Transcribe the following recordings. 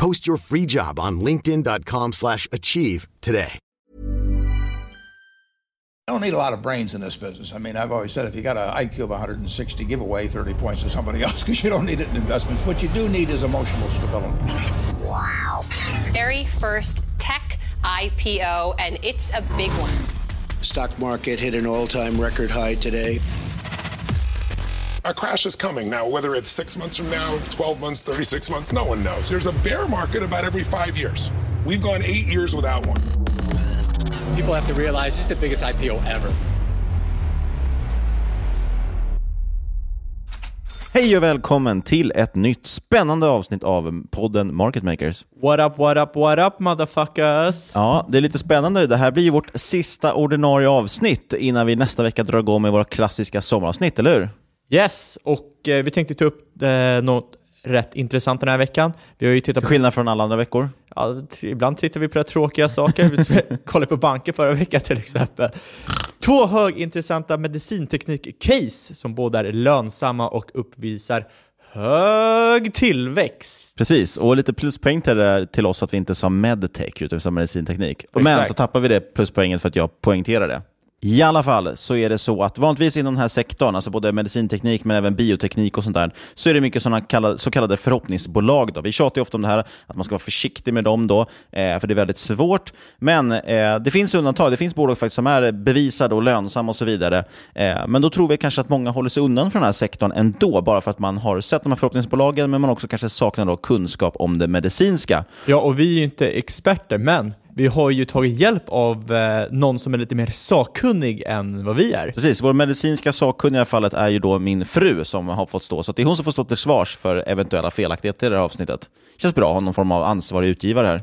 Post your free job on linkedin.com/achieve slash achieve today. I don't need a lot of brains in this business. I mean, I've always said if you got an IQ of 160, give away 30 points to somebody else because you don't need it in investments. What you do need is emotional stability. Wow. Very first tech IPO, and it's a big one. Stock market hit an all-time record high today. A crash is coming. Now, whether it's six months from now, 12 months, 36 months, no one knows. There's a bear market about every five years. We've gone eight years without one. People have to realize this is the biggest IPO ever. Hej och välkommen till ett nytt spännande avsnitt av podden Market Makers. What up, what up, what up motherfuckers? Ja, det är lite spännande. Det här blir ju vårt sista ordinarie avsnitt innan vi nästa vecka drar igång med våra klassiska sommaravsnitt, eller hur? Yes, och eh, vi tänkte ta upp eh, något rätt intressant den här veckan. Vi har ju tittat Till skillnad från alla andra veckor. Ja, ibland tittar vi på rätt tråkiga saker. Vi kollade på banker förra veckan till exempel. Två högintressanta medicinteknik-case som båda är lönsamma och uppvisar hög tillväxt. Precis, och lite pluspoäng till, det till oss att vi inte sa medtech utan vi sa medicinteknik. Men Exakt. så tappar vi det pluspoänget för att jag poängterar det. I alla fall så är det så att vanligtvis inom den här sektorn, alltså både medicinteknik men även bioteknik och sånt där, så är det mycket såna kallade, så kallade förhoppningsbolag. Då. Vi tjatar ju ofta om det här, att man ska vara försiktig med dem då, eh, för det är väldigt svårt. Men eh, det finns undantag. Det finns bolag faktiskt som är bevisade och lönsamma och så vidare. Eh, men då tror vi kanske att många håller sig undan från den här sektorn ändå, bara för att man har sett de här förhoppningsbolagen, men man också kanske saknar då kunskap om det medicinska. Ja, och vi är ju inte experter, men vi har ju tagit hjälp av eh, någon som är lite mer sakkunnig än vad vi är. Precis, vår medicinska sakkunniga i fallet är ju då min fru som har fått stå, så det är hon som får stå till svars för eventuella felaktigheter i det här avsnittet. Känns bra att ha någon form av ansvarig utgivare här.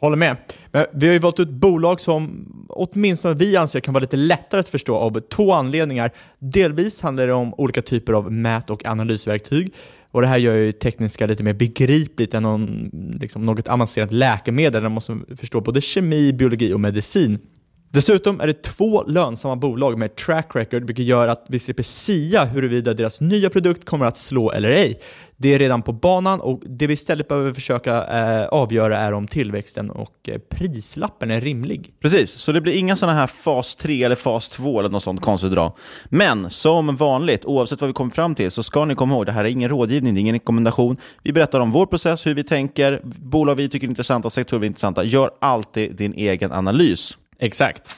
Håller med. Men vi har ju valt ut bolag som åtminstone vi anser kan vara lite lättare att förstå av två anledningar. Delvis handlar det om olika typer av mät och analysverktyg. Och det här gör ju tekniska lite mer begripligt än någon, liksom något avancerat läkemedel man måste förstå både kemi, biologi och medicin. Dessutom är det två lönsamma bolag med track record, vilket gör att vi slipper sia huruvida deras nya produkt kommer att slå eller ej. Det är redan på banan och det vi istället behöver försöka eh, avgöra är om tillväxten och eh, prislappen är rimlig. Precis, så det blir inga sådana här fas 3 eller fas 2 eller något sånt konstigt idag. Men som vanligt, oavsett vad vi kommer fram till, så ska ni komma ihåg, det här är ingen rådgivning, det är ingen rekommendation. Vi berättar om vår process, hur vi tänker, bolag vi tycker är intressanta, sektorer vi är intressanta. Gör alltid din egen analys. Exakt.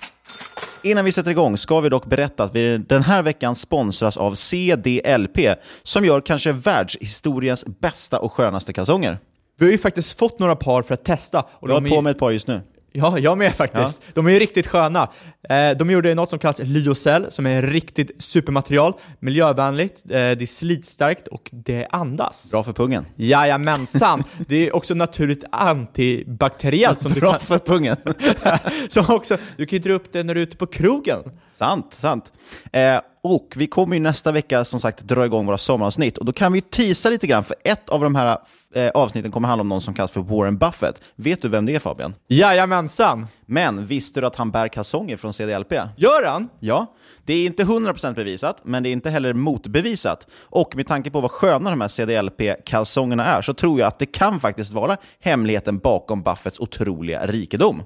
Innan vi sätter igång ska vi dock berätta att vi den här veckan sponsras av CDLP som gör kanske världshistoriens bästa och skönaste kalsonger. Vi har ju faktiskt fått några par för att testa. Och Jag har på mig ett par just nu. Ja, jag med faktiskt. De är ju riktigt sköna. Eh, de gjorde något som kallas Lyocell, som är riktigt supermaterial, miljövänligt, eh, det är slitstarkt och det andas. Bra för pungen. Jajamensan! det är också naturligt antibakteriellt som du Bra kan... för pungen. som också, du kan ju dra upp det när du är ute på krogen. Sant, sant. Eh, och vi kommer ju nästa vecka som sagt dra igång våra sommaravsnitt och då kan vi teasa lite grann för ett av de här eh, avsnitten kommer handla om någon som kallas för Warren Buffett. Vet du vem det är Fabian? Jajamensan! Men visste du att han bär kalsonger från CDLP? Gör han? Ja, det är inte 100% bevisat, men det är inte heller motbevisat. Och med tanke på vad sköna de här CDLP-kalsongerna är så tror jag att det kan faktiskt vara hemligheten bakom Buffetts otroliga rikedom.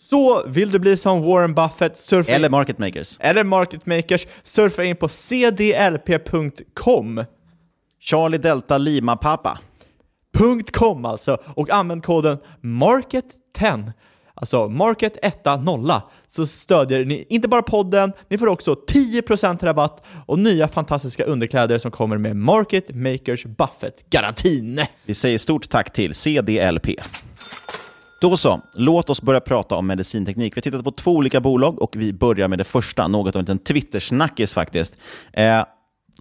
Så vill du bli som Warren Buffett, surfa Eller market makers. eller market makers, surfa in på cdlp.com. Charlie Delta Lima Papa. .com alltså, och använd koden MARKET10, alltså market 1 nolla, så stödjer ni inte bara podden, ni får också 10% rabatt och nya fantastiska underkläder som kommer med Market Makers Buffett-garantin. Vi säger stort tack till CDLP. Då så, låt oss börja prata om medicinteknik. Vi har tittat på två olika bolag och vi börjar med det första, något av en liten Twittersnackis faktiskt. Eh,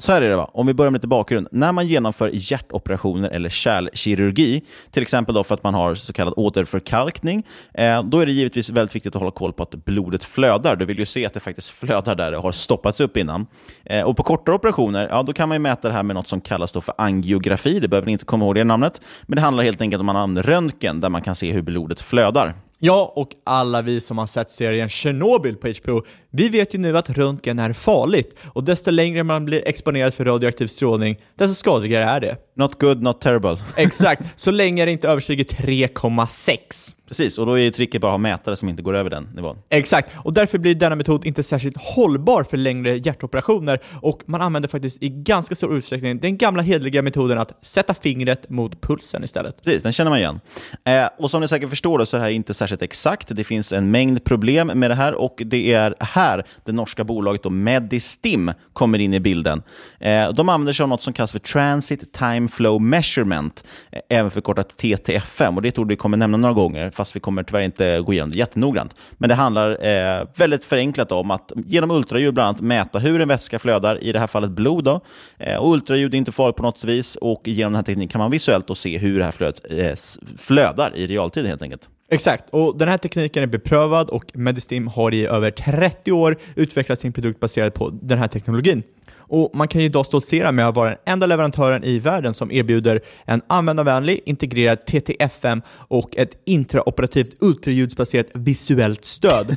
så här är det va, om vi börjar med lite bakgrund. När man genomför hjärtoperationer eller kärlkirurgi, till exempel då för att man har så kallad återförkalkning, eh, då är det givetvis väldigt viktigt att hålla koll på att blodet flödar. Du vill ju se att det faktiskt flödar där det har stoppats upp innan. Eh, och på kortare operationer, ja, då kan man ju mäta det här med något som kallas då för angiografi. Det behöver ni inte komma ihåg det namnet, men det handlar helt enkelt om att man använder röntgen där man kan se hur blodet flödar. Ja, och alla vi som har sett serien Chernobyl på HBO, vi vet ju nu att röntgen är farligt och desto längre man blir exponerad för radioaktiv strålning, desto skadligare är det. Not good, not terrible. Exakt, så länge det inte överstiger 3,6. Precis, och då är tricket bara att ha mätare som inte går över den nivån. Exakt, och därför blir denna metod inte särskilt hållbar för längre hjärtoperationer och man använder faktiskt i ganska stor utsträckning den gamla hedliga metoden att sätta fingret mot pulsen istället. Precis, den känner man igen. Eh, och som ni säkert förstår då, så är det här inte särskilt exakt. Det finns en mängd problem med det här och det är här det norska bolaget då Medistim kommer in i bilden. Eh, de använder sig av något som kallas för Transit Time Flow Measurement, eh, även förkortat TTFM. Och det tror vi kommer nämna några gånger, fast vi kommer tyvärr inte gå igenom det jättenoggrant. Men det handlar eh, väldigt förenklat om att genom ultraljud bland annat mäta hur en vätska flödar, i det här fallet blod. Då. Eh, och ultraljud är inte farligt på något vis och genom den här tekniken kan man visuellt då se hur det här flödet eh, flödar i realtid helt enkelt. Exakt, och den här tekniken är beprövad och Medistim har i över 30 år utvecklat sin produkt baserad på den här teknologin. Och man kan ju idag stoltsera med att vara den enda leverantören i världen som erbjuder en användarvänlig, integrerad TTFM och ett intraoperativt ultraljudsbaserat visuellt stöd.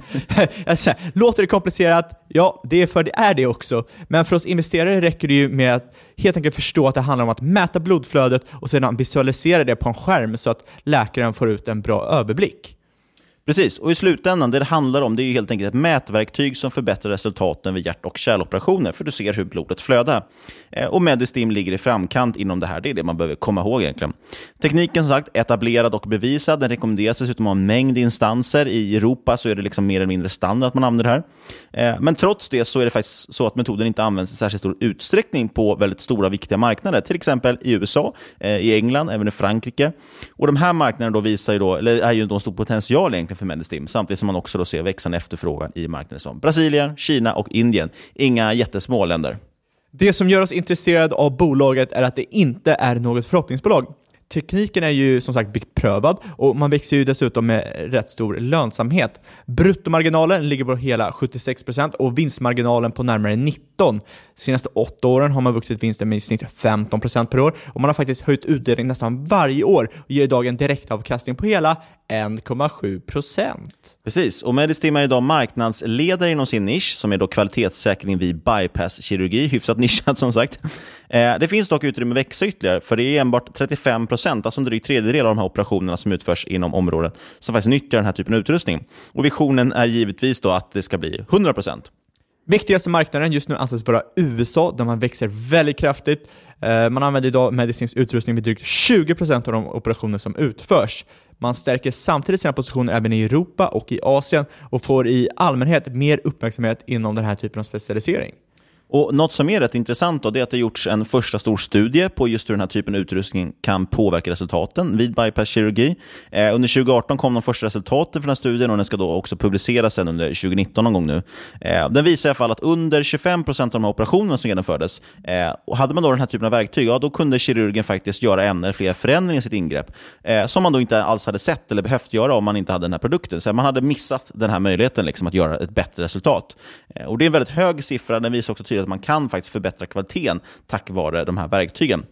låter det komplicerat? Ja, det är för det är det också. Men för oss investerare räcker det ju med att helt enkelt förstå att det handlar om att mäta blodflödet och sedan visualisera det på en skärm så att läkaren får ut en bra överblick. Precis, och i slutändan, det det handlar om det är ju helt enkelt ett mätverktyg som förbättrar resultaten vid hjärt och kärloperationer, för du ser hur blodet flödar. Eh, och Medistim ligger i framkant inom det här, det är det man behöver komma ihåg egentligen. Tekniken som sagt, etablerad och bevisad, den rekommenderas dessutom av en mängd instanser. I Europa så är det liksom mer eller mindre standard att man använder det här. Eh, men trots det så är det faktiskt så att metoden inte används i särskilt stor utsträckning på väldigt stora viktiga marknader, till exempel i USA, eh, i England, även i Frankrike. Och de här marknaderna då visar ju då, eller är ju en stor potential egentligen för Medistim, samtidigt som man också då ser växande efterfrågan i marknader som Brasilien, Kina och Indien. Inga jättesmå länder. Det som gör oss intresserade av bolaget är att det inte är något förhoppningsbolag. Tekniken är ju som sagt beprövad och man växer ju dessutom med rätt stor lönsamhet. Bruttomarginalen ligger på hela 76% och vinstmarginalen på närmare 19%. De senaste åtta åren har man vuxit vinsten med i snitt 15% per år och man har faktiskt höjt utdelningen nästan varje år och ger idag en direktavkastning på hela 1,7%. Precis, och Medistim är idag marknadsledare inom sin nisch, som är då kvalitetssäkring vid bypasskirurgi. Hyfsat nischat som sagt. Eh, det finns dock utrymme att växa ytterligare, för det är enbart 35 procent, alltså en dryg tredjedel av de här operationerna som utförs inom området, som faktiskt nyttjar den här typen av utrustning. Och visionen är givetvis då att det ska bli 100 procent. Viktigaste marknaden just nu anses vara USA, där man växer väldigt kraftigt. Eh, Man använder idag medicinsk utrustning vid drygt 20% av de operationer som utförs. Man stärker samtidigt sina positioner även i Europa och i Asien och får i allmänhet mer uppmärksamhet inom den här typen av specialisering. Och Något som är rätt intressant då, det är att det gjorts en första stor studie på just hur den här typen av utrustning kan påverka resultaten vid bypasskirurgi. Eh, under 2018 kom de första resultaten från den här studien och den ska då också publiceras sen under 2019 någon gång nu. Eh, den visar i alla fall att under 25% av de här operationerna som genomfördes, eh, och hade man då den här typen av verktyg, ja, då kunde kirurgen faktiskt göra en eller flera förändringar i sitt ingrepp eh, som man då inte alls hade sett eller behövt göra om man inte hade den här produkten. Så man hade missat den här möjligheten liksom, att göra ett bättre resultat. Eh, och Det är en väldigt hög siffra. Den visar också tydligt att man kan faktiskt förbättra kvaliteten tack vare de här verktygen.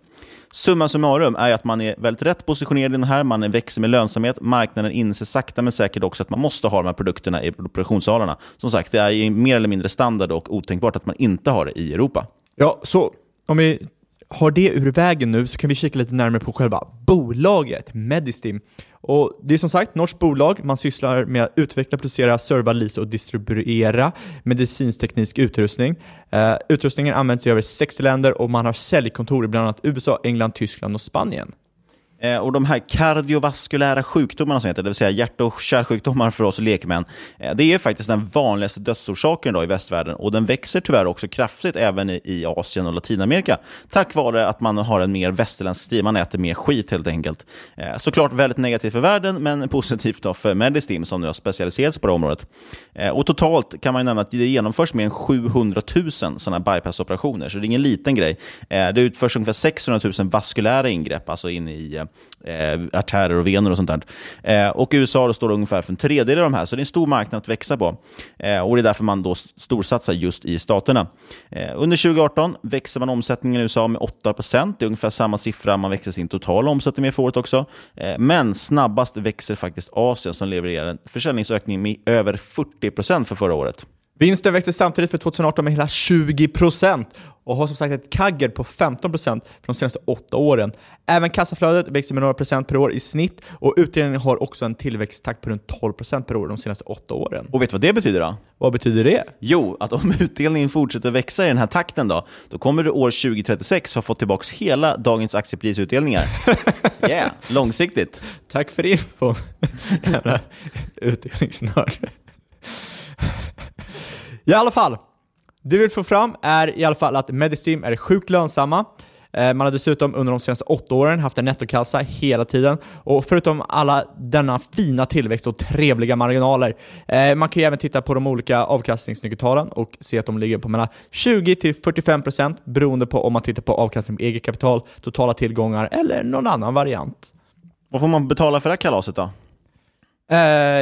Summa summarum är att man är väldigt rätt positionerad i den här, man växer med lönsamhet, marknaden inser sakta men säkert också att man måste ha de här produkterna i produktionssalarna. Som sagt, det är mer eller mindre standard och otänkbart att man inte har det i Europa. Ja, så om vi har det ur vägen nu så kan vi kika lite närmare på själva bolaget Medistim. Och det är som sagt norskt bolag. Man sysslar med att utveckla, producera, serva, leasa och distribuera medicinteknisk utrustning. Uh, utrustningen används i över 60 länder och man har säljkontor i bland annat USA, England, Tyskland och Spanien. Eh, och de här kardiovaskulära sjukdomarna, som heter, det vill säga hjärt och kärlsjukdomar för oss lekmän, eh, det är faktiskt den vanligaste dödsorsaken idag i västvärlden och den växer tyvärr också kraftigt även i, Asien och Latinamerika tack vare att man har en mer västerländsk stil, man äter mer skit helt enkelt. Eh, såklart väldigt negativt för världen, men positivt då för Medistim som nu har specialiserat sig på det området. Eh, och totalt kan man nämna att det genomförs mer än 700 000 sådana bypassoperationer, så det är ingen liten grej. Eh, det utförs ungefär 600 000 vaskulära ingrepp, alltså in i eh, eh, artärer och vener och sånt där. Eh, och USA då står ungefär för en tredjedel av de här, så det är en stor marknad att växa på. Eh, och Det är därför man då storsatsar just i staterna. Eh, under 2018 växer man omsättningen i USA med 8%. Det är ungefär samma siffra man växer sin totala omsättning med för året också. Eh, men snabbast växer faktiskt Asien som levererar en försäljningsökning med över 40% för förra året. Vinsten växte samtidigt för 2018 med hela 20% och har som sagt ett kagger på 15% för de senaste åtta åren. Även kassaflödet växer med några procent per år i snitt och utdelningen har också en tillväxttakt på runt 12% per år de senaste åtta åren. Och vet du vad det betyder då? Vad betyder det? Jo, att om utdelningen fortsätter växa i den här takten då, då kommer du år 2036 ha fått tillbaka hela dagens aktieprisutdelningar. yeah, långsiktigt. Tack för infon, jävla utdelningsnörd. I alla fall, det vi vill få fram är i alla fall att Medistim är sjukt lönsamma. Eh, man har dessutom under de senaste åtta åren haft en nettokassa hela tiden och förutom alla denna fina tillväxt och trevliga marginaler. Eh, man kan ju även titta på de olika avkastningsnyckeltalen och se att de ligger på mellan 20-45% beroende på om man tittar på avkastning på eget kapital, totala tillgångar eller någon annan variant. Vad får man betala för det här kalaset då? Uh,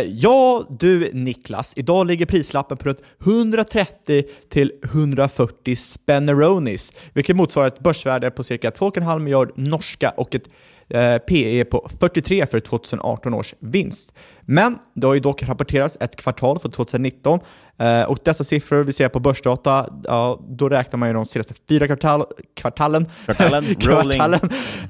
ja, du Niklas, idag ligger prislappen på runt 130 till 140 spenneronis, vilket motsvarar ett börsvärde på cirka 2,5 miljard norska och ett eh, uh, PE på 43 för 2018 års vinst. Men det har ju dock rapporterats ett kvartal för 2019 och dessa siffror vi ser på börsdata, ja, då räknar man ju de senaste fyra kvartal, kvartalen. Kvartalen, kvartalen.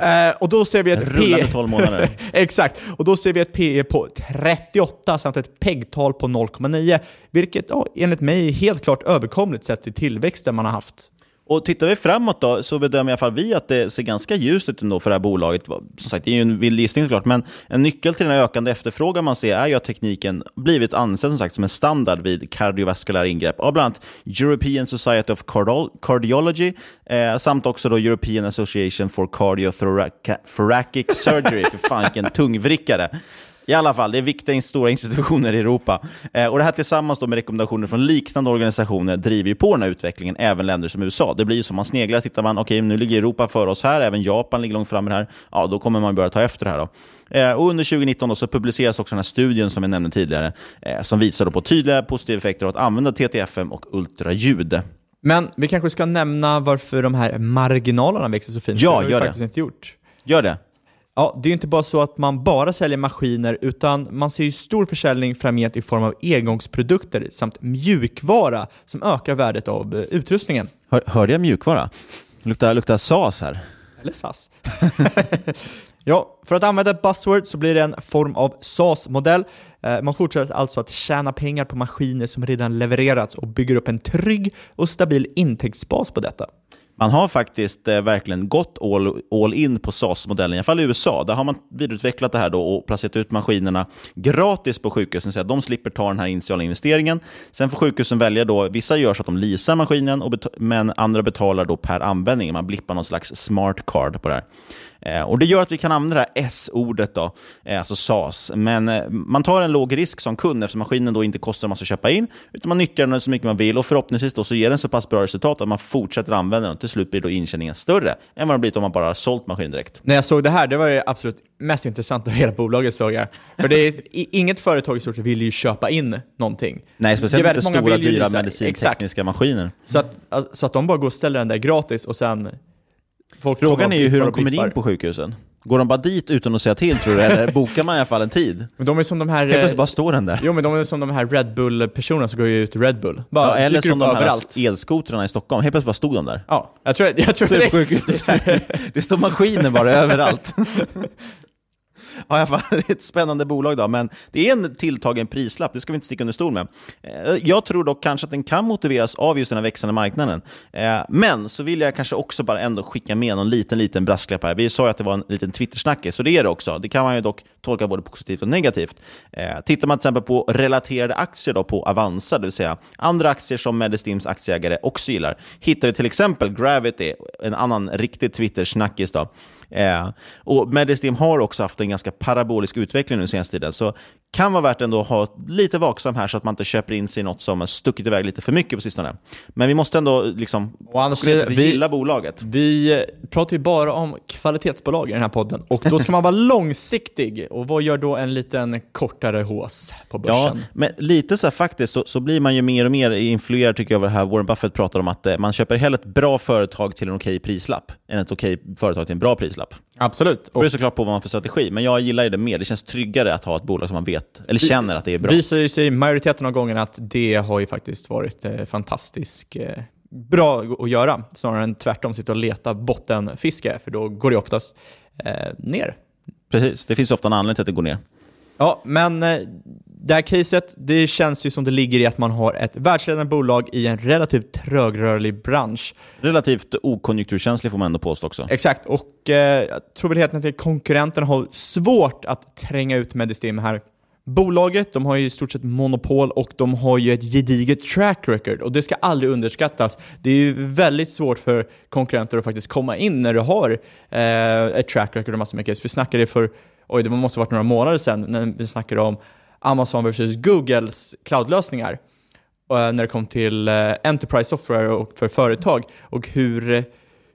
Eh, och då ser vi ett Rullande 12 månader. Exakt, och då ser vi ett PE på 38 samt ett PEG-tal på 0,9, vilket ja, enligt mig är helt klart överkomligt sett till tillväxten man har haft. Och tittar vi framåt då, så bedömer i alla fall vi att det ser ganska ljust ut ändå för det här bolaget. Som sagt, det är ju en vild gissning såklart, men en nyckel till den ökande efterfrågan man ser är ju att tekniken blivit ansedd som sagt som en standard vid kardiovaskulära ingrepp av bland annat European Society of Cardiology eh, samt också då European Association for Cardiothoracic Surgery. för fan vilken tungvrickare. I alla fall, det är viktiga stora institutioner i Europa. Eh, och Det här tillsammans med rekommendationer från liknande organisationer driver ju på den här utvecklingen, även länder som USA. Det blir ju som man sneglar, tittar man, okej, okay, nu ligger Europa för oss här, även Japan ligger långt fram i det här, ja, då kommer man börja ta efter det här. Då. Eh, och under 2019 då, så publiceras också den här studien som jag nämnde tidigare, eh, som visar på tydliga positiva effekter av att använda TTFM och ultraljud. Men vi kanske ska nämna varför de här marginalerna växer så fint. Ja, det har vi gör faktiskt det. inte gjort. Gör det. Ja, det är ju inte bara så att man bara säljer maskiner, utan man ser ju stor försäljning framgent i form av engångsprodukter samt mjukvara som ökar värdet av eh, utrustningen. Hör, hörde jag mjukvara? Luktar, luktar SAS här. Eller SAS. ja, för att använda ett buzzword så blir det en form av SAS-modell. Eh, man fortsätter alltså att tjäna pengar på maskiner som redan levererats och bygger upp en trygg och stabil intäktsbas på detta. Man har faktiskt eh, verkligen gått all, all in på SAS-modellen, i alla fall i USA. Där har man vidareutvecklat det här då och placerat ut maskinerna gratis på sjukhusen, så att de slipper ta den här initiala investeringen. Sen får sjukhusen välja då, vissa gör så att de leasar maskinen, och men andra betalar då per användning. Man blippar någon slags smart card på det här. Eh, och Det gör att vi kan använda det här S-ordet, då, eh, alltså SAS. Men eh, man tar en låg risk som kund eftersom maskinen då inte kostar en massa att köpa in, utan man nyttjar den så mycket man vill och förhoppningsvis då så ger den så pass bra resultat att man fortsätter använda den. Till slut blir då intjäningen större än vad det blir om man bara har sålt maskinen direkt. När jag såg det här, det var det absolut mest intressanta av hela bolaget såg jag. För det är, inget företag i stort sett vill ju köpa in någonting. Nej, speciellt inte stora, dyra medicintekniska maskiner. Så att, så att de bara går och ställer den där gratis och sen Folk Frågan är ju hur de kommer in på sjukhusen. Går de bara dit utan att säga till tror du, eller bokar man i alla fall en tid? Men de är som de här... Helt plötsligt bara står den där. Jo men de är som de här Red Bull-personerna som går ut Red Bull. Bara ja, eller som de här elskotrarna i Stockholm, helt plötsligt bara stod de där. Ja, jag tror, jag tror det. det står maskiner bara överallt. Ja, i alla fall, det är ett spännande bolag, då, men det är en tilltagen prislapp, det ska vi inte sticka under stol med. Eh, jag tror dock kanske att den kan motiveras av just den här växande marknaden. Eh, men så vill jag kanske också bara ändå skicka med någon liten, liten brasklapp här. Vi sa ju att det var en liten Twittersnackis, så det är det också. Det kan man ju dock tolka både positivt och negativt. Eh, tittar man till exempel på relaterade aktier då på Avanza, det vill säga andra aktier som Medistims aktieägare också gillar, hittar vi till exempel Gravity, en annan riktig Twitter-snackis. Eh, och Medistim har också haft en ganska parabolisk utveckling nu senaste tiden, så kan vara värt ändå att ha lite vaksam här så att man inte köper in sig i något som har stuckit iväg lite för mycket på sistone. Men vi måste ändå liksom... Annars, vi, gillar bolaget. Vi pratar ju bara om kvalitetsbolag i den här podden och då ska man vara långsiktig. Och vad gör då en liten kortare hås på börsen? Ja, men lite så här, faktiskt så, så, blir man ju mer och mer influerad tycker jag av det här Warren Buffett pratar om att eh, man köper hellre ett bra företag till en okej prislapp än ett okej företag till en bra prislapp. Absolut. Och det är såklart på vad man för strategi, men jag gillar det mer. Det känns tryggare att ha ett bolag som man vet, eller känner att det är bra. Det visar ju sig majoriteten av gångerna att det har ju faktiskt varit eh, fantastiskt eh, bra att göra, snarare än tvärtom sitta och leta bottenfiske, för då går det oftast eh, ner. Precis, det finns ofta en anledning till att det går ner. Ja, men eh, det här caset, det känns ju som det ligger i att man har ett världsledande bolag i en relativt trögrörlig bransch. Relativt okonjunkturkänslig får man ändå påstå också. Exakt, och eh, jag tror väl helt enkelt att konkurrenterna har svårt att tränga ut Medistim här. Bolaget de har ju i stort sett monopol och de har ju ett gediget track record och det ska aldrig underskattas. Det är ju väldigt svårt för konkurrenter att faktiskt komma in när du har eh, ett track record och massor med case. Vi snackade för, oj det måste ha varit några månader sedan, när vi snackade om Amazon versus Googles cloudlösningar eh, när det kom till eh, Enterprise Software och för företag och hur,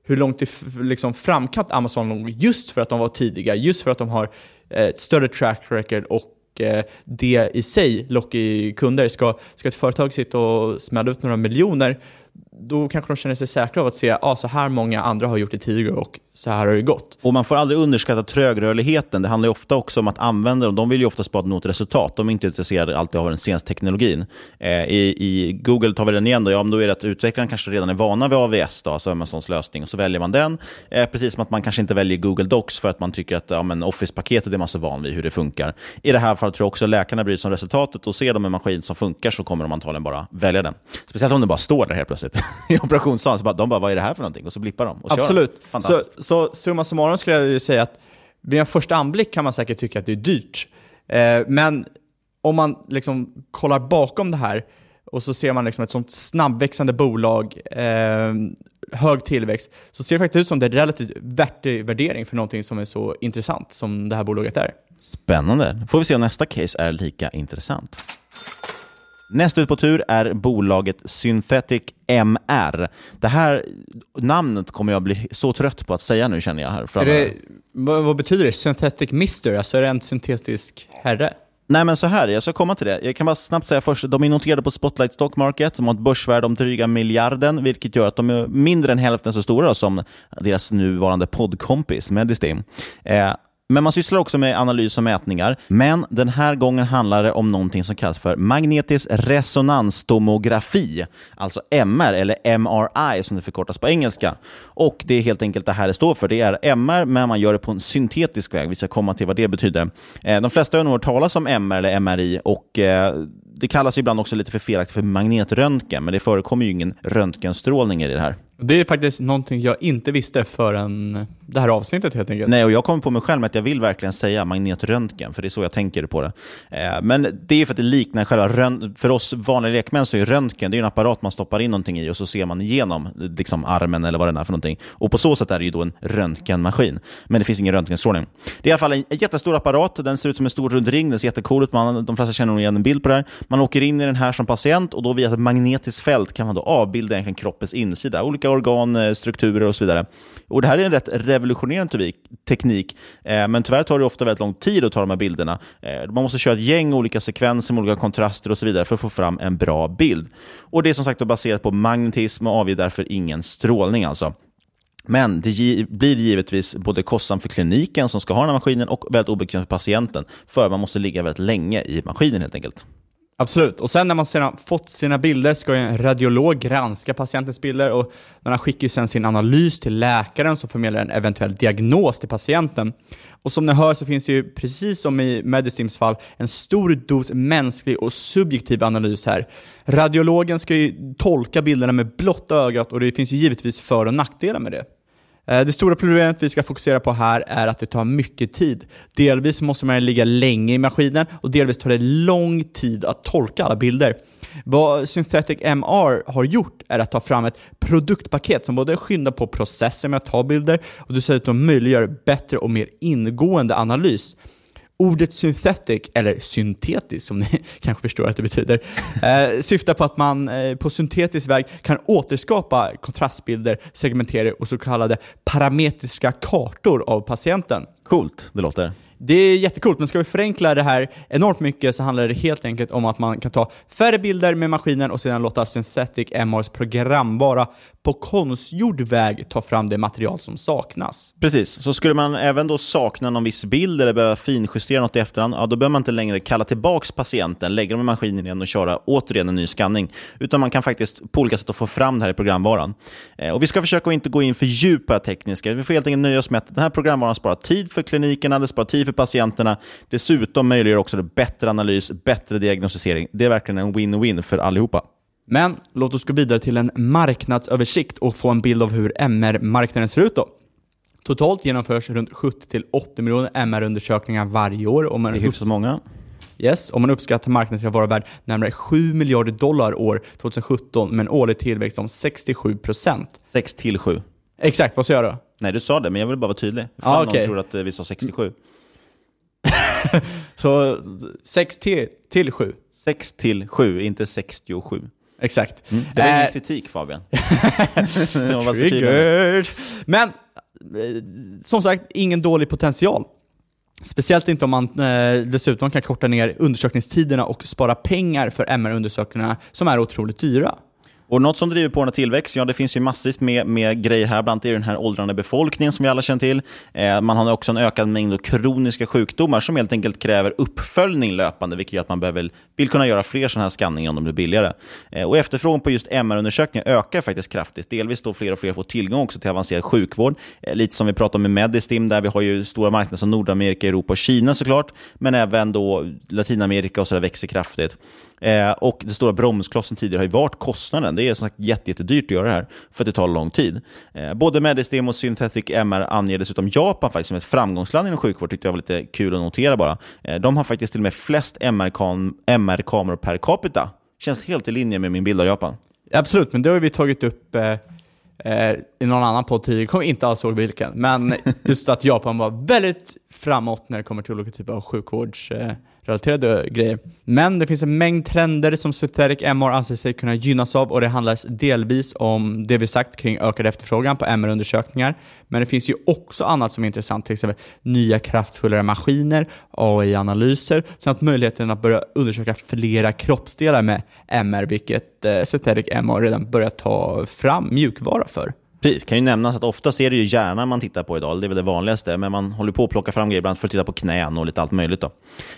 hur långt i liksom framkant Amazon låg just för att de var tidiga, just för att de har eh, ett större track record och det i sig lockar kunder. Ska, ska ett företag sitta och smälla ut några miljoner då kanske de känner sig säkra av att se att ah, så här många andra har gjort det tidigare och så här har det gått. Och Man får aldrig underskatta trögrörligheten. Det handlar ofta också om att användare de vill ju oftast bara nå ett resultat. De är inte intresserade alltid av den senaste teknologin. Eh, i, I Google tar vi den igen, då, ja, men då är det att utvecklaren kanske redan är vana vid AVS, då, alltså Amazons lösning, och så väljer man den. Eh, precis som att man kanske inte väljer Google Docs för att man tycker att ja, Office-paketet är man så van vid hur det funkar. I det här fallet tror jag också läkarna bryr sig om resultatet och ser de en maskin som funkar så kommer de antagligen bara välja den. Speciellt om den bara står där helt plötsligt. i operationssalen. Så bara, de bara, vad är det här för någonting? Och så blippar de och Absolut. kör. Så, så summa summarum skulle jag säga att vid en första anblick kan man säkert tycka att det är dyrt. Eh, men om man liksom kollar bakom det här och så ser man liksom ett sånt snabbväxande bolag, eh, hög tillväxt, så ser det faktiskt ut som det är relativt vettig värdering för någonting som är så intressant som det här bolaget är. Spännande. får vi se om nästa case är lika intressant. Näst ut på tur är bolaget Synthetic MR. Det här namnet kommer jag bli så trött på att säga nu känner jag. här det, vad, vad, betyder det? Synthetic Mister? Alltså är det en syntetisk herre? Nej men så här, jag ska komma till det. Jag kan bara snabbt säga först, de är noterade på Spotlight Stock Market, de har ett börsvärde om dryga miljarden, vilket gör att de är mindre än hälften så stora som deras nuvarande poddkompis Medistim. Eh, men man sysslar också med analys och mätningar. Men den här gången handlar det om någonting som kallas för magnetisk resonanstomografi, alltså MR eller MRI som det förkortas på engelska. Och Det är helt enkelt det här det står för. Det är MR, men man gör det på en syntetisk väg. Vi ska komma till vad det betyder. Eh, de flesta har nog hört talas om MR eller MRI och eh, det kallas ibland också lite för felaktigt för magnetröntgen, men det förekommer ju ingen röntgenstrålning i det här. Det är faktiskt någonting jag inte visste förrän det här avsnittet helt enkelt. Nej, och jag kommer på mig själv med att jag vill verkligen säga magnetröntgen, för det är så jag tänker på det. Eh, men det är för att det liknar själva röntgen. För oss vanliga lekmän så är röntgen det är en apparat man stoppar in någonting i och så ser man igenom liksom armen eller vad det är för någonting. Och på så sätt är det ju då en röntgenmaskin. Men det finns ingen röntgenstrålning. Det är i alla fall en jättestor apparat. Den ser ut som en stor rund ring. Den ser jättecool ut. Man, de flesta känner nog igen en bild på det här. Man åker in i den här som patient och då via ett magnetiskt fält kan man då avbilda egentligen kroppens insida. Olika organ, eh, strukturer och så vidare. Och Det här är en rätt revolutionerande teknik, eh, men tyvärr tar det ofta väldigt lång tid att ta de här bilderna. Eh, man måste köra ett gäng olika sekvenser med olika kontraster och så vidare för att få fram en bra bild. Och Det är som sagt baserat på magnetism och avger därför ingen strålning. alltså. Men det blir givetvis både kostsamt för kliniken som ska ha den här maskinen och väldigt obekvämt för patienten, för man måste ligga väldigt länge i maskinen helt enkelt. Absolut. Och sen när man sedan fått sina bilder ska en radiolog granska patientens bilder och man skickar sen sin analys till läkaren som förmedlar en eventuell diagnos till patienten. Och som ni hör så finns det ju, precis som i Medistims fall, en stor dos mänsklig och subjektiv analys här. Radiologen ska ju tolka bilderna med blotta ögat och det finns ju givetvis för och nackdelar med det. Eh, det stora problemet vi ska fokusera på här är att det tar mycket tid. Delvis måste man ligga länge i maskinen och delvis tar det lång tid att tolka alla bilder. Vad Synthetic MR har gjort är att ta fram ett produktpaket som både skyndar på processen med att ta bilder och dessutom möjliggör bättre och mer ingående analys. Ordet synthetic, eller syntetisk som ni kanske förstår att det betyder, eh, syftar på att man eh, på syntetisk väg kan återskapa kontrastbilder, segmentering och så kallade parametriska kartor av patienten. Coolt, det låter. Det är jättekult, men ska vi förenkla det här enormt mycket så handlar det helt enkelt om att man kan ta färre bilder med maskinen och sedan låta Synthetic MRs programvara på konstgjord väg ta fram det material som saknas. Precis, så skulle man även då sakna någon viss bild eller behöva finjustera något i efterhand, ja, då behöver man inte längre kalla tillbaka patienten, lägga dem i maskinen igen och köra återigen en ny skanning, utan man kan faktiskt på olika sätt få fram det här i programvaran. Eh, och Vi ska försöka att inte gå in för djupt på det tekniska, vi får helt enkelt nöja oss med att den här programvaran sparar tid för klinikerna, det sparar tid för patienterna, dessutom möjliggör också det bättre analys, bättre diagnostisering. Det är verkligen en win-win för allihopa. Men låt oss gå vidare till en marknadsöversikt och få en bild av hur MR-marknaden ser ut då. Totalt genomförs runt 70-80 miljoner MR-undersökningar varje år. Och man det är hyfsat många. Yes, och man uppskattar marknaden till att vara värd närmare 7 miljarder dollar år 2017 med en årlig tillväxt om 67 procent. 6 till 7. Exakt, vad sa jag då? Nej, du sa det, men jag vill bara vara tydlig. Fan ah, okay. någon tror att vi sa 67. Så 6 till, till 7? 6 till 7, inte 67. Exakt. Mm. Det var ingen äh, kritik Fabian. Triggered. Men, eh, som sagt, ingen dålig potential. Speciellt inte om man eh, dessutom kan korta ner undersökningstiderna och spara pengar för MR-undersökningarna som är otroligt dyra. Och Något som driver på den här tillväxt, ja det finns ju massvis med, med grejer här. Bland annat är den här åldrande befolkningen som vi alla känner till. Eh, man har också en ökad mängd kroniska sjukdomar som helt enkelt kräver uppföljning löpande, vilket gör att man behöver, vill kunna göra fler sådana här skanningar om de blir billigare. Eh, och efterfrågan på just MR-undersökningar ökar faktiskt kraftigt. Delvis då fler och fler får tillgång också till avancerad sjukvård. Eh, lite som vi pratade om med Medistim, där vi har ju stora marknader som Nordamerika, Europa och Kina såklart, men även då Latinamerika och sådär växer kraftigt. Eh, och det stora bromsklossen tidigare har ju varit kostnaden. Det är som sagt jättedyrt att göra det här, för att det tar lång tid. Eh, både Medistim och Synthetic MR anger dessutom Japan faktiskt som ett framgångsland inom sjukvård, tyckte jag var lite kul att notera bara. Eh, de har faktiskt till och med flest MR-kameror per capita. Känns helt i linje med min bild av Japan. Absolut, men det har vi tagit upp eh, eh, i någon annan podd tidigare, jag kommer inte alls ihåg vilken, men just att Japan var väldigt framåt när det kommer till olika typer av sjukvårds relaterade grejer. Men det finns en mängd trender som Synthetic MR anser sig kunna gynnas av och det handlar delvis om det vi sagt kring ökad efterfrågan på MR-undersökningar. Men det finns ju också annat som är intressant, till exempel nya kraftfullare maskiner, AI-analyser samt möjligheten att börja undersöka flera kroppsdelar med MR, vilket eh, Synthetic MR redan börjat ta fram mjukvara för. Precis, kan ju nämnas att oftast är det ju hjärnan man tittar på idag, det är väl det vanligaste, men man håller på att plocka fram grejer ibland för att titta på knän och lite allt möjligt. Då.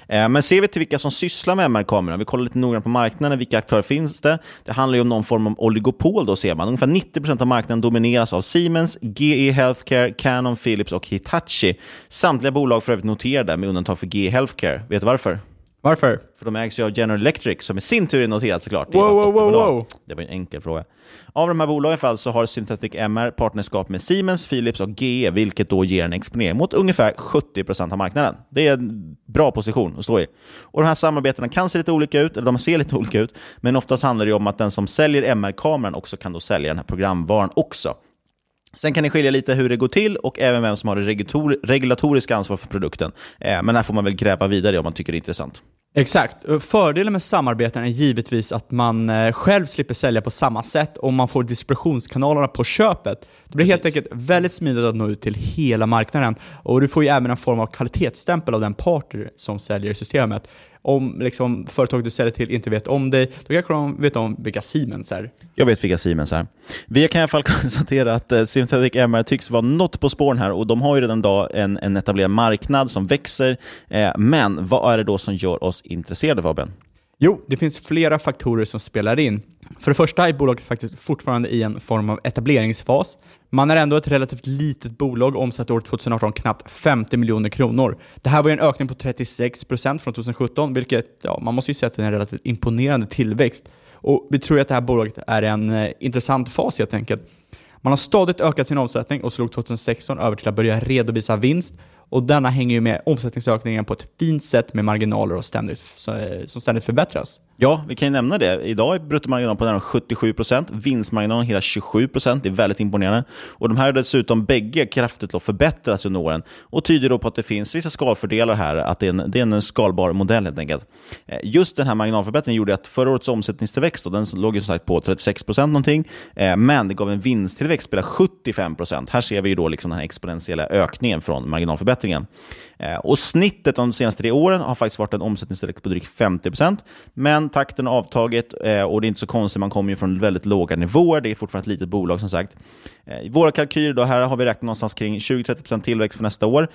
Eh, men ser vi till vilka som sysslar med MR-kameror, vi kollar lite noggrant på marknaden, vilka aktörer finns det? Det handlar ju om någon form av oligopol då ser man. Ungefär 90% av marknaden domineras av Siemens, GE Healthcare, Canon, Philips och Hitachi. Samtliga bolag för övrigt noterade med undantag för GE Healthcare. Vet du varför? Varför? För de ägs ju av General Electric som i sin tur är noterat såklart. Wow, wow, wow, wow. Det var en enkel fråga. Av de här bolagen fall så har Synthetic MR partnerskap med Siemens, Philips och GE, vilket då ger en exponering mot ungefär 70% av marknaden. Det är en bra position att stå i. Och De här samarbetena kan se lite olika ut, eller de ser lite olika ut, men oftast handlar det om att den som säljer MR-kameran också kan då sälja den här programvaran också. Sen kan det skilja lite hur det går till och även vem som har det regulatoriska ansvar för produkten. Eh, men här får man väl gräva vidare om man tycker det är intressant. Exakt. Fördelen med samarbeten är givetvis att man eh, själv slipper sälja på samma sätt och man får distributionskanalerna på köpet. Det blir Precis. helt enkelt väldigt smidigt att nå ut till hela marknaden och du får ju även en form av kvalitetsstämpel av den partner som säljer systemet om liksom, företag du säljer till inte vet om dig, då kanske de vet om vilka Siemens är. Jag vet vilka Siemens är. Vi kan i alla fall konstatera att eh, Synthetic MR tycks vara något på spåren här och de har ju redan idag en, en etablerad marknad som växer. Eh, men vad är det då som gör oss intresserade Fabian? Jo, det finns flera faktorer som spelar in. För det första är bolaget faktiskt fortfarande i en form av etableringsfas. Man är ändå ett relativt litet bolag, och omsatte år 2018 knappt 50 miljoner kronor. Det här var en ökning på 36% från 2017, vilket ja, man måste ju säga att det är en relativt imponerande tillväxt. Och vi tror att det här bolaget är en eh, intressant fas helt enkelt. Man har stadigt ökat sin omsättning och slog 2016 över till att börja redovisa vinst och denna hänger ju med omsättningsökningen på ett fint sätt med marginaler och ständigt, eh, som ständigt förbättras. Ja, vi kan ju nämna det. Idag är bruttomarginalen på närmare 77% vinstmarginalen hela 27 Det är väldigt imponerande. Och De här har dessutom bägge kraftigt förbättrats under åren och tyder då på att det finns vissa skalfördelar här, att det är en, det är en skalbar modell helt enkelt. Eh, just den här marginalförbättringen gjorde att förra årets omsättningstillväxt, då, den låg ju som sagt på 36 någonting, eh, men det gav en vinsttillväxt på 75% Här ser vi ju då liksom den här exponentiella ökningen från marginalförbättringen. Eh, och Snittet de senaste tre åren har faktiskt varit en omsättningstillväxt på drygt 50% men takten har avtagit eh, och det är inte så konstigt, man kommer ju från väldigt låga nivåer. Det är fortfarande ett litet bolag som sagt. Eh, I våra kalkyler då, här har vi räknat någonstans kring 20-30% tillväxt för nästa år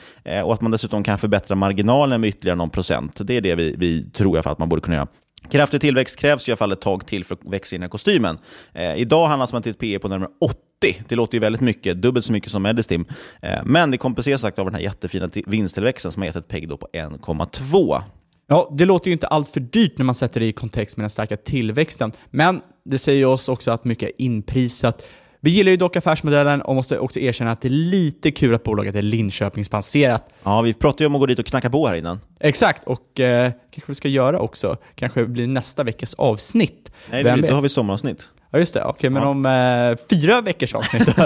och att man dessutom kan förbättra marginalen med ytterligare någon procent. Det är det vi, vi tror jag för att man borde kunna göra. Kraftig tillväxt krävs i alla fall ett tag till för att växa in i kostymen. Eh, idag handlas man till ett P på närmare 80. Det låter ju väldigt mycket, dubbelt så mycket som Medistim. Eh, men det kompenseras sagt av den här jättefina tillväxten som har gett ett PEG på 1,2. Ja, det låter ju inte allt för dyrt när man sätter det i kontext med den starka tillväxten, men det säger oss också att mycket är inprisat. Vi gillar ju dock affärsmodellen och måste också erkänna att det är lite kul att bolaget är Linköpingsbaserat. Ja, vi pratade ju om att gå dit och knacka på här innan. Exakt, och eh, kanske vi ska göra också. Kanske blir nästa veckas avsnitt. Nej, det då har vi sommaravsnitt. Ja, just det. Okej, okay, men ja. om eh, fyra veckors avsnitt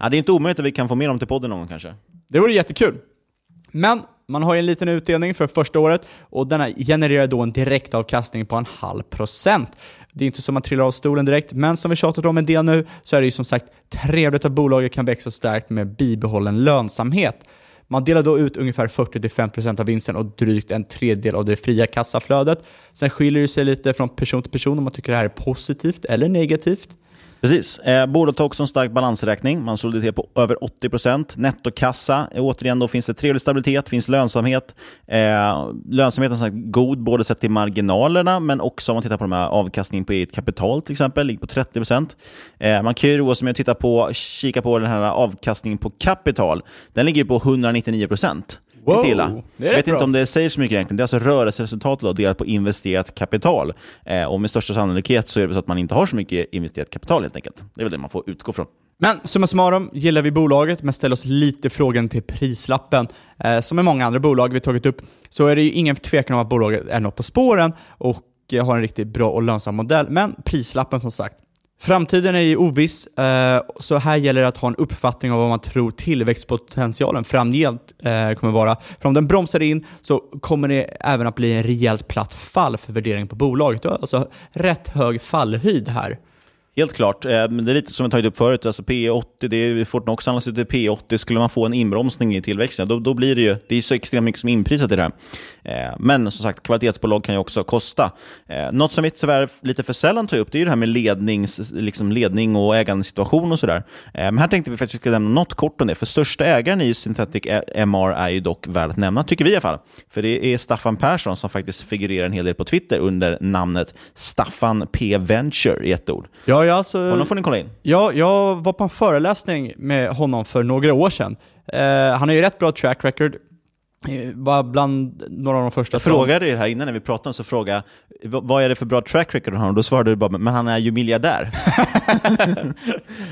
Ja, det är inte omöjligt att vi kan få med dem till podden någon gång kanske. Det vore jättekul. Men man har ju en liten utdelning för första året och denna genererar då en direktavkastning på en halv procent. Det är inte så man trillar av stolen direkt, men som vi tjatat om en del nu så är det ju som sagt trevligt att bolaget kan växa starkt med bibehållen lönsamhet. Man delar då ut ungefär 40-5% av vinsten och drygt en tredjedel av det fria kassaflödet. Sen skiljer det sig lite från person till person om man tycker det här är positivt eller negativt. Precis. Eh, bolaget har också en stark balansräkning. Man har soliditet på över 80%. Nettokassa, eh, återigen då finns det trevlig stabilitet, finns lönsamhet. Eh, lönsamheten är god både sett till marginalerna men också om man tittar på de här avkastningen på eget kapital till exempel, ligger på 30%. Eh, man kan ju roa sig med att titta på, kika på den här avkastningen på kapital. Den ligger på 199%. Wow, inte illa. Jag vet bra. inte om det säger så mycket egentligen. Det är alltså rörelseresultatet då, delat på investerat kapital. Eh, och med största sannolikhet så är det så att man inte har så mycket investerat kapital helt enkelt. Det är väl det man får utgå från. Men summa summarum gillar vi bolaget, men ställer oss lite frågan till prislappen. Eh, som med många andra bolag vi tagit upp, så är det ju ingen tvekan om att bolaget är något på spåren och har en riktigt bra och lönsam modell. Men prislappen som sagt, Framtiden är ju oviss, eh, så här gäller det att ha en uppfattning om vad man tror tillväxtpotentialen framgent eh, kommer vara. För om den bromsar in så kommer det även att bli en rejält platt fall för värderingen på bolaget. Alltså rätt hög fallhöjd här. Helt klart. Eh, det är lite som jag tagit upp förut, alltså P80, det är Fortnox handlas till P80. Skulle man få en inbromsning i tillväxten, då, då blir det ju det är så extremt mycket som är inprisat i det här. Eh, men som sagt, kvalitetsbolag kan ju också kosta. Eh, något som vi tyvärr lite för sällan tar upp, det är det här med lednings, liksom ledning och ägandesituation och sådär. Men här tänkte vi faktiskt nämna något kort om det, för största ägaren i Synthetic MR är ju dock värd att nämna, tycker vi i alla fall. För det är Staffan Persson som faktiskt figurerar en hel del på Twitter under namnet Staffan P. Venture i ett ord. Ja, ja, alltså, Honom får ni kolla in. Ja, jag var på en föreläsning med honom för några år sedan. Eh, han har ju rätt bra track record. Eh, Var bland några av de första Jag frågade er här innan när vi pratade, så frågade jag, vad är det för bra track record han har? Då svarade du bara, men han är ju miljardär.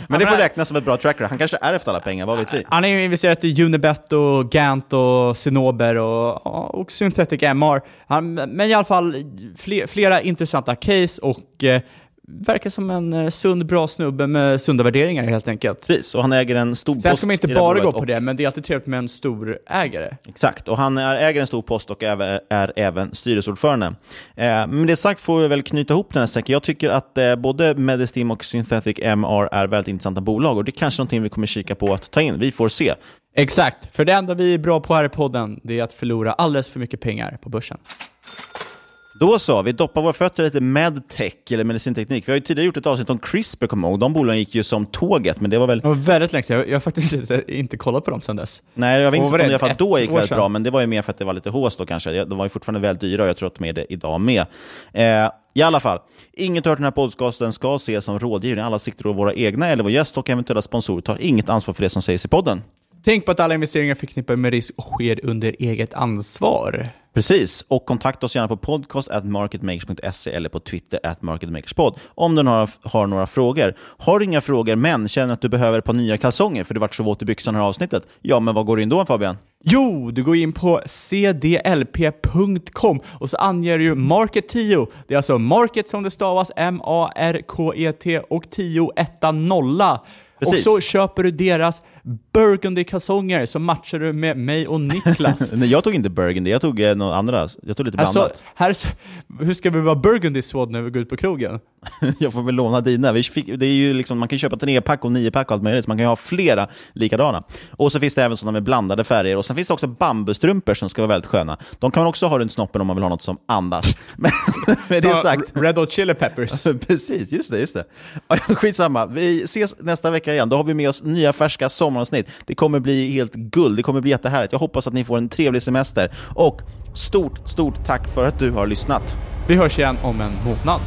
men det får räknas som ett bra track record. Han kanske är efter alla pengar, vad vet vi? Han har ju investerat i Unibet och Gant och Cinnober och, och Synthetic MR. Han, men i alla fall fler, flera intressanta case och eh, verkar som en eh, sund, bra snubbe med sunda värderingar helt enkelt. Precis, och han äger en stor Sen post ska man inte bara gå på och- det, men det är alltid trevligt med en stor ägare. Exakt, och han är, äger en stor post och är, är även styrelseordförande. Eh, men det sagt får vi väl knyta ihop den här säcken. Jag tycker att eh, både Medistim och Synthetic MR är väldigt intressanta bolag och det är kanske någonting vi kommer kika på att ta in. Vi får se. Exakt, för det enda vi är bra på här i podden, det är att förlora alldeles för mycket pengar på börsen. Då så, vi doppar våra fötter lite medtech, eller medicinteknik. Vi har ju tidigare gjort ett avsnitt om CRISPR, kommer ihåg. De bolagen gick ju som tåget, men det var väl... Det var väldigt länge sedan, jag, jag har faktiskt inte, inte kollat på dem sedan dess. Nej, jag minns är det i alla fall då gick väldigt sedan? bra, men det var ju mer för att det var lite hås då kanske. De var ju fortfarande väldigt dyra och jag tror att de är det idag med. Eh, I alla fall, inget hört den här podcasten ska ses som rådgivning. Alla sikter och våra egna eller vår gäst och eventuella sponsorer tar inget ansvar för det som sägs i podden. Tänk på att alla investeringar förknippade med risk sker under eget ansvar. Precis, och kontakta oss gärna på podcast at marketmakers.se eller på Twitter at marketmakerspod om du har, har några frågor. Har du inga frågor men känner att du behöver ett par nya kalsonger för du vart så våt i det här avsnittet, ja men vad går du in då Fabian? Jo, du går in på cdlp.com och så anger du Market 10. Det är alltså Market som det stavas, M-A-R-K-E-T och 10, etta, nolla. Precis. Och så köper du deras Burgundy-kalsonger så matchar du med mig och Niklas. Nej, jag tog inte Burgundy, jag tog eh, några andra. Jag tog lite blandat. Alltså, här, hur ska vi vara burgundy swad när vi går ut på krogen? jag får väl låna dina. Vi fick, det är ju liksom, man kan köpa trepack och niopack och allt möjligt, så man kan ju ha flera likadana. Och så finns det även sådana med blandade färger. Och sen finns det också bambustrumpor som ska vara väldigt sköna. De kan man också ha runt snoppen om man vill ha något som andas. Men med det sagt... Red Hot Chili Peppers. Precis, just det. Just det. Skitsamma, vi ses nästa vecka igen. Då har vi med oss nya färska sommaravsnitt. Det kommer bli helt guld, det kommer bli jättehärligt. Jag hoppas att ni får en trevlig semester. Och stort, stort tack för att du har lyssnat. Vi hörs igen om en månad.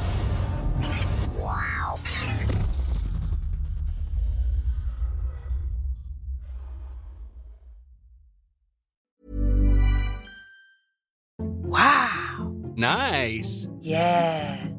Nice. Yeah.